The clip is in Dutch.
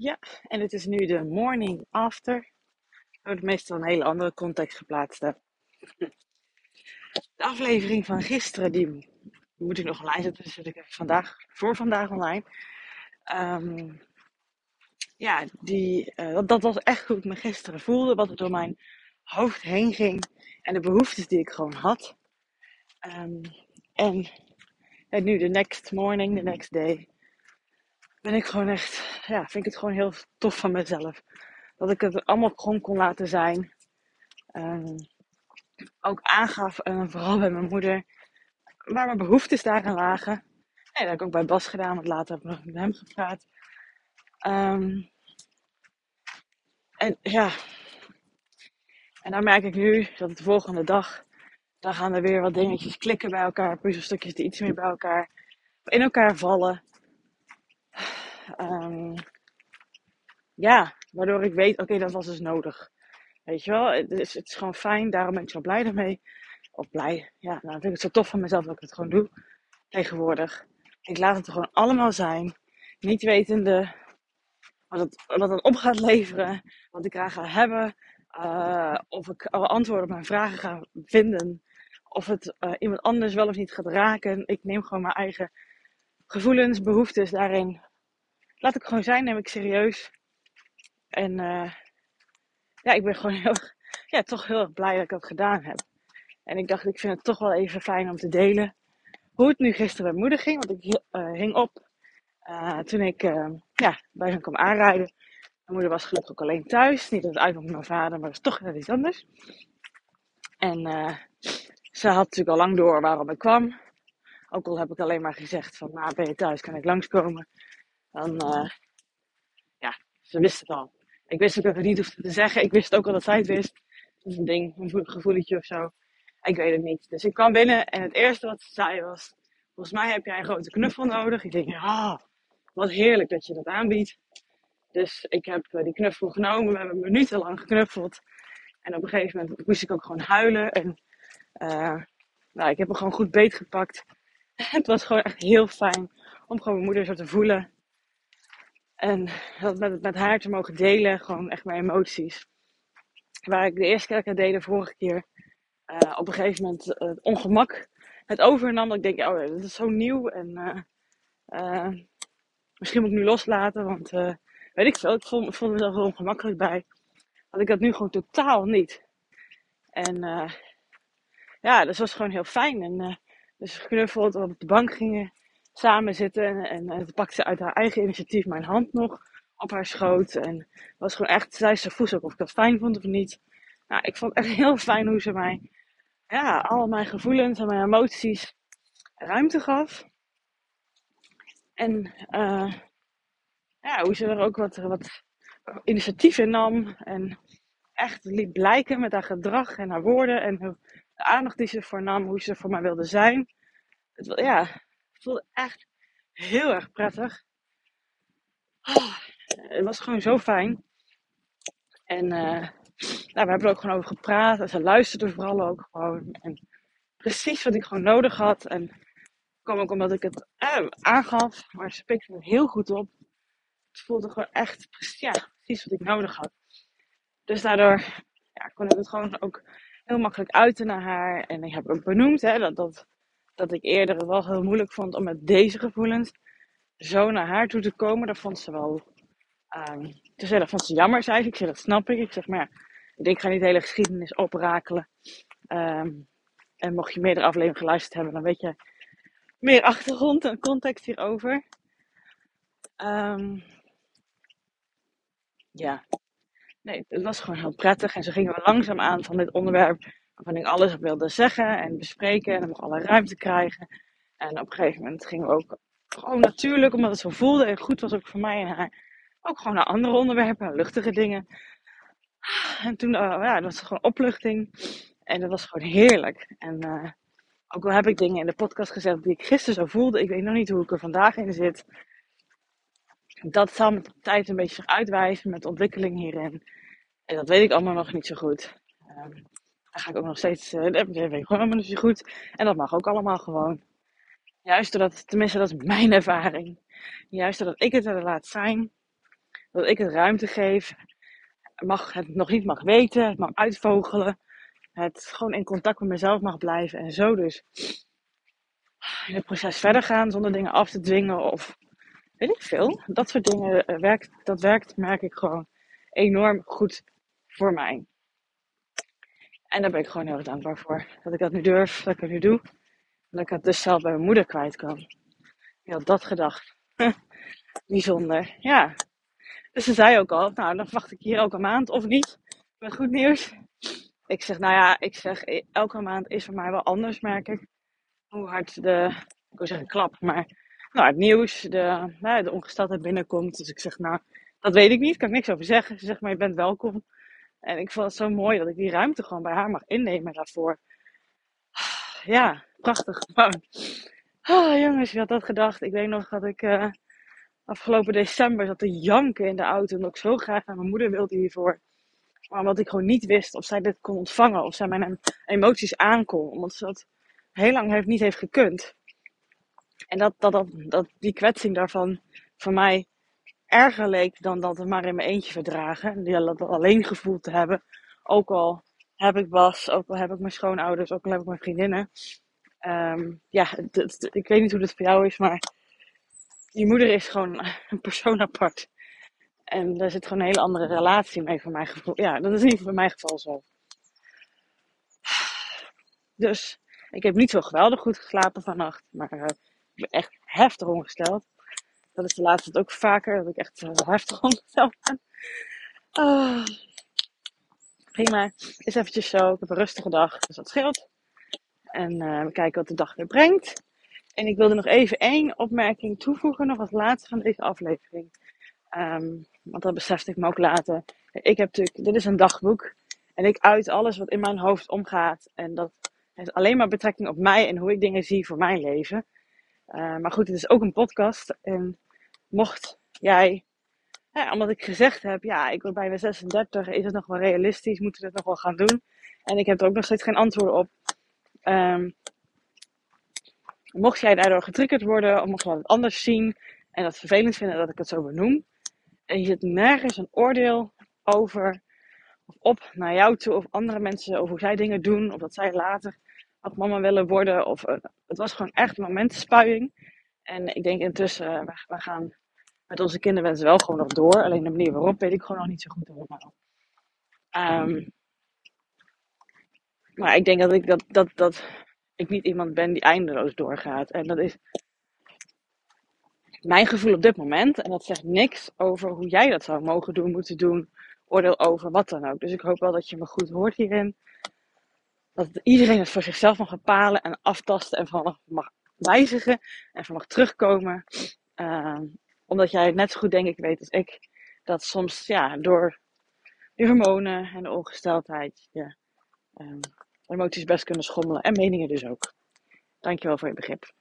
Ja, en het is nu de morning after. Het meestal een hele andere context geplaatst heb. De aflevering van gisteren, die moet ik nog online zetten. Dus zet ik vandaag, voor vandaag online. Ehm, ja, die, uh, dat, was echt hoe ik me gisteren voelde. Wat er door mijn hoofd heen ging. En de behoeftes die ik gewoon had. Um, en, en nu de next morning, the next day ben ik gewoon echt, ja, vind ik het gewoon heel tof van mezelf. Dat ik het allemaal gewoon kon laten zijn. Um, ook aangaf, en vooral bij mijn moeder, waar mijn behoeftes daarin lagen. En dat heb ik ook bij Bas gedaan, want later heb ik nog met hem gepraat. Um, en ja, en dan merk ik nu dat de volgende dag, dan gaan er weer wat dingetjes klikken bij elkaar, puzzelstukjes die iets meer bij elkaar, in elkaar vallen. Um, ja, waardoor ik weet, oké, dat was dus nodig. Weet je wel, het is, het is gewoon fijn, daarom ben ik zo blij ermee. Of blij, ja, nou, vind ik het zo tof van mezelf dat ik het gewoon doe tegenwoordig. Ik laat het er gewoon allemaal zijn. Niet wetende wat het, wat het op gaat leveren, wat ik graag ga hebben. Uh, of ik antwoorden op mijn vragen ga vinden. Of het uh, iemand anders wel of niet gaat raken. Ik neem gewoon mijn eigen gevoelens, behoeftes daarin laat ik gewoon zijn, neem ik serieus. En uh, ja, ik ben gewoon heel, ja, toch heel erg blij dat ik dat gedaan heb. En ik dacht, ik vind het toch wel even fijn om te delen hoe het nu gisteren met moeder ging. Want ik uh, hing op uh, toen ik ja, bij hem kwam aanrijden. Mijn moeder was gelukkig ook alleen thuis. Niet dat het uit met mijn vader, maar dat is toch net iets anders. En ze had natuurlijk al lang door waarom ik kwam. Ook al heb ik alleen maar gezegd van, nou ben je thuis, kan ik langskomen. Dan, uh, ja, ze wist het al. Ik wist ook dat ik het niet hoefde te zeggen. Ik wist ook al dat zij het wist. Dat is een ding, een gevoeletje of zo. Ik weet het niet. Dus ik kwam binnen en het eerste wat ze zei was: Volgens mij heb jij een grote knuffel nodig. Ik denk, ah, wat heerlijk dat je dat aanbiedt. Dus ik heb eh, die knuffel genomen. We hebben minutenlang geknuffeld. En op een gegeven moment moest ik ook gewoon huilen. En uh, nou, ik heb hem gewoon goed beetgepakt. het was gewoon echt heel fijn om gewoon mijn moeder zo te voelen. En dat met, met haar te mogen delen, gewoon echt mijn emoties. Waar ik de eerste keer dat ik de vorige keer, uh, op een gegeven moment uh, het ongemak het overnam. Dat ik denk, oh, dat is zo nieuw en uh, misschien moet ik nu loslaten, want weet ik veel, ik voel, ik voel mezelf er ongemakkelijk bij. Want ik had nu gewoon totaal niet. En ja, dus was gewoon heel fijn. En dus geknuffeld, op de bank gingen samen zitten. En, en, pakte ze uit haar eigen initiatief mijn hand nog op haar schoot. En was gewoon echt, zei ze voes ook of ik dat fijn vond of niet. Nou, ik vond het echt heel fijn hoe ze mij, ja, al mijn gevoelens en mijn emoties ruimte gaf. En uh, ja, hoe ze er ook wat, wat initiatief in nam. En echt liet blijken met haar gedrag en haar woorden. En de aandacht die ze ervoor nam, hoe ze voor mij wilde zijn. Het, ja, voelde echt heel erg prettig. Oh, het was gewoon zo fijn. En uh, nou, we hebben er ook gewoon over gepraat. En ze luisterde vooral ook gewoon. En precies wat ik gewoon nodig had. En kwam ook omdat ik het eh, aangaf. Maar ze pikte het heel goed op. Het voelde gewoon echt ja, precies wat ik nodig had. Dus daardoor ja, kon ik het gewoon ook heel makkelijk uiten naar haar. En ik heb ook benoemd hè, dat, dat dat ik eerder wel heel moeilijk vond om met deze gevoelens zo naar haar toe te komen. Dat vond ze wel. Um, zeggen, dat vond ze jammer, zei ik. Zeg, dat snap ik. Ik zeg, maar ja, ik denk, ga niet de hele geschiedenis oprakelen. Um, en mocht je meerdere afleveringen geluisterd hebben, dan weet je meer achtergrond en context hierover. Um, ja, nee, het was gewoon heel prettig. En zo gingen we langzaam aan van dit onderwerp waarvan ik alles wilde zeggen en bespreken en nog alle ruimte krijgen. En op een gegeven moment gingen we ook gewoon natuurlijk, omdat het zo voelde en goed was ook voor mij en haar, ook gewoon naar andere onderwerpen, luchtige dingen. En toen, uh, ja, dat was gewoon opluchting. En dat was gewoon heerlijk. En uh, ook al heb ik dingen in de podcast gezet die ik gisteren zo voelde, ik weet nog niet hoe ik er vandaag in zit. Dat zal met de tijd een beetje zich uitwijzen met de ontwikkeling hierin. En dat weet ik allemaal nog niet zo goed. Um, dan ga ik ook nog steeds, uh, dat ik gewoon zo goed. En dat mag ook allemaal gewoon. Juist doordat, tenminste dat is mijn ervaring. Juist doordat ik het er laat zijn, Dat ik het ruimte geef. Mag het nog niet mag weten. Het mag uitvogelen. Het gewoon in contact met mezelf mag blijven. En zo dus in het proces verder gaan zonder dingen af te dwingen of weet ik veel. Dat soort dingen eh, werkt, dat werkt, merk ik gewoon enorm goed voor mij. En daar ben ik gewoon heel erg dankbaar voor. Dat ik dat nu durf, dat ik het nu doe. En dat ik het dus zelf bij mijn moeder kwijt kan. Ik had dat gedacht. Bijzonder, ja. Dus ze zei ook al, nou dan wacht ik hier elke maand of niet. Met goed nieuws. Ik zeg, nou ja, ik zeg, elke maand is voor mij wel anders, merk ik. Hoe hard de, ik wil zeggen klap, maar nou, het nieuws, de, nou, de ongesteldheid binnenkomt. Dus ik zeg, nou, dat weet ik niet, kan ik niks over zeggen. Ze zegt, maar je bent welkom. En ik vond het zo mooi dat ik die ruimte gewoon bij haar mag innemen daarvoor. Ja, prachtig gewoon. Oh, jongens, wie had dat gedacht? Ik weet nog dat ik uh, afgelopen december zat te janken in de auto. En ik zo graag naar mijn moeder wilde hiervoor. Maar omdat ik gewoon niet wist of zij dit kon ontvangen. Of zij mijn emoties aankon. Omdat ze dat heel lang heeft, niet heeft gekund. En dat, dat, dat, dat die kwetsing daarvan voor mij erger leek dan dat het maar in mijn eentje verdragen. Die dat alleen gevoeld te hebben. Ook al heb ik Bas, ook al heb ik mijn schoonouders, ook al heb ik mijn vriendinnen. Um, ja, ik weet niet hoe dat voor jou is, maar je moeder is gewoon een persoon apart. En daar zit gewoon een hele andere relatie mee voor mijn gevoel. Ja, dat is niet voor mijn geval zo. Dus ik heb niet zo geweldig goed geslapen vannacht, maar uh, ik ben echt heftig ongesteld. Dat is de laatste ook vaker, dat ik echt heftig ongesteld ben. Uh, prima, is eventjes zo. Ik heb een rustige dag, dus dat scheelt. En uh, we kijken wat de dag weer brengt. En ik wilde nog even één opmerking toevoegen, nog als laatste van deze aflevering. Um, want dat besefte ik me ook later. Ik heb natuurlijk, dit is een dagboek. En ik uit alles wat in mijn hoofd omgaat. En dat heeft alleen maar betrekking op mij en hoe ik dingen zie voor mijn leven. Uh, maar goed, het is ook een podcast. En mocht jij, ja, omdat ik gezegd heb, ja, ik ben bijna 36, is het nog wel realistisch? Moeten we het nog wel gaan doen? En ik heb er ook nog steeds geen antwoorden op. Um, mocht jij daardoor getriggerd worden, of mocht je het anders zien en dat vervelend vinden dat ik het zo benoem, en je zit nergens een oordeel over of op naar jou toe of andere mensen over hoe zij dingen doen, of dat zij later ook mama willen worden. Of, uh, het was gewoon echt momentenspuiing. En ik denk intussen, uh, we, we, gaan met onze kinderwensen wel gewoon nog door. Alleen de manier waarop weet ik gewoon nog niet zo goed helemaal. Um, maar ik denk dat ik, dat, dat, dat ik niet iemand ben die eindeloos doorgaat. En dat is mijn gevoel op dit moment. En dat zegt niks over hoe jij dat zou mogen doen, moeten doen. Oordeel over wat dan ook. Dus ik hoop wel dat je me goed hoort hierin. Dat iedereen het voor zichzelf mag bepalen en aftasten en van mag wijzigen en van mag terugkomen. Uh, omdat jij net zo goed denk ik weet als ik. Dat soms ja, door de hormonen en de ongesteldheid ja, um, emoties best kunnen schommelen. En meningen dus ook. Dankjewel voor je begrip.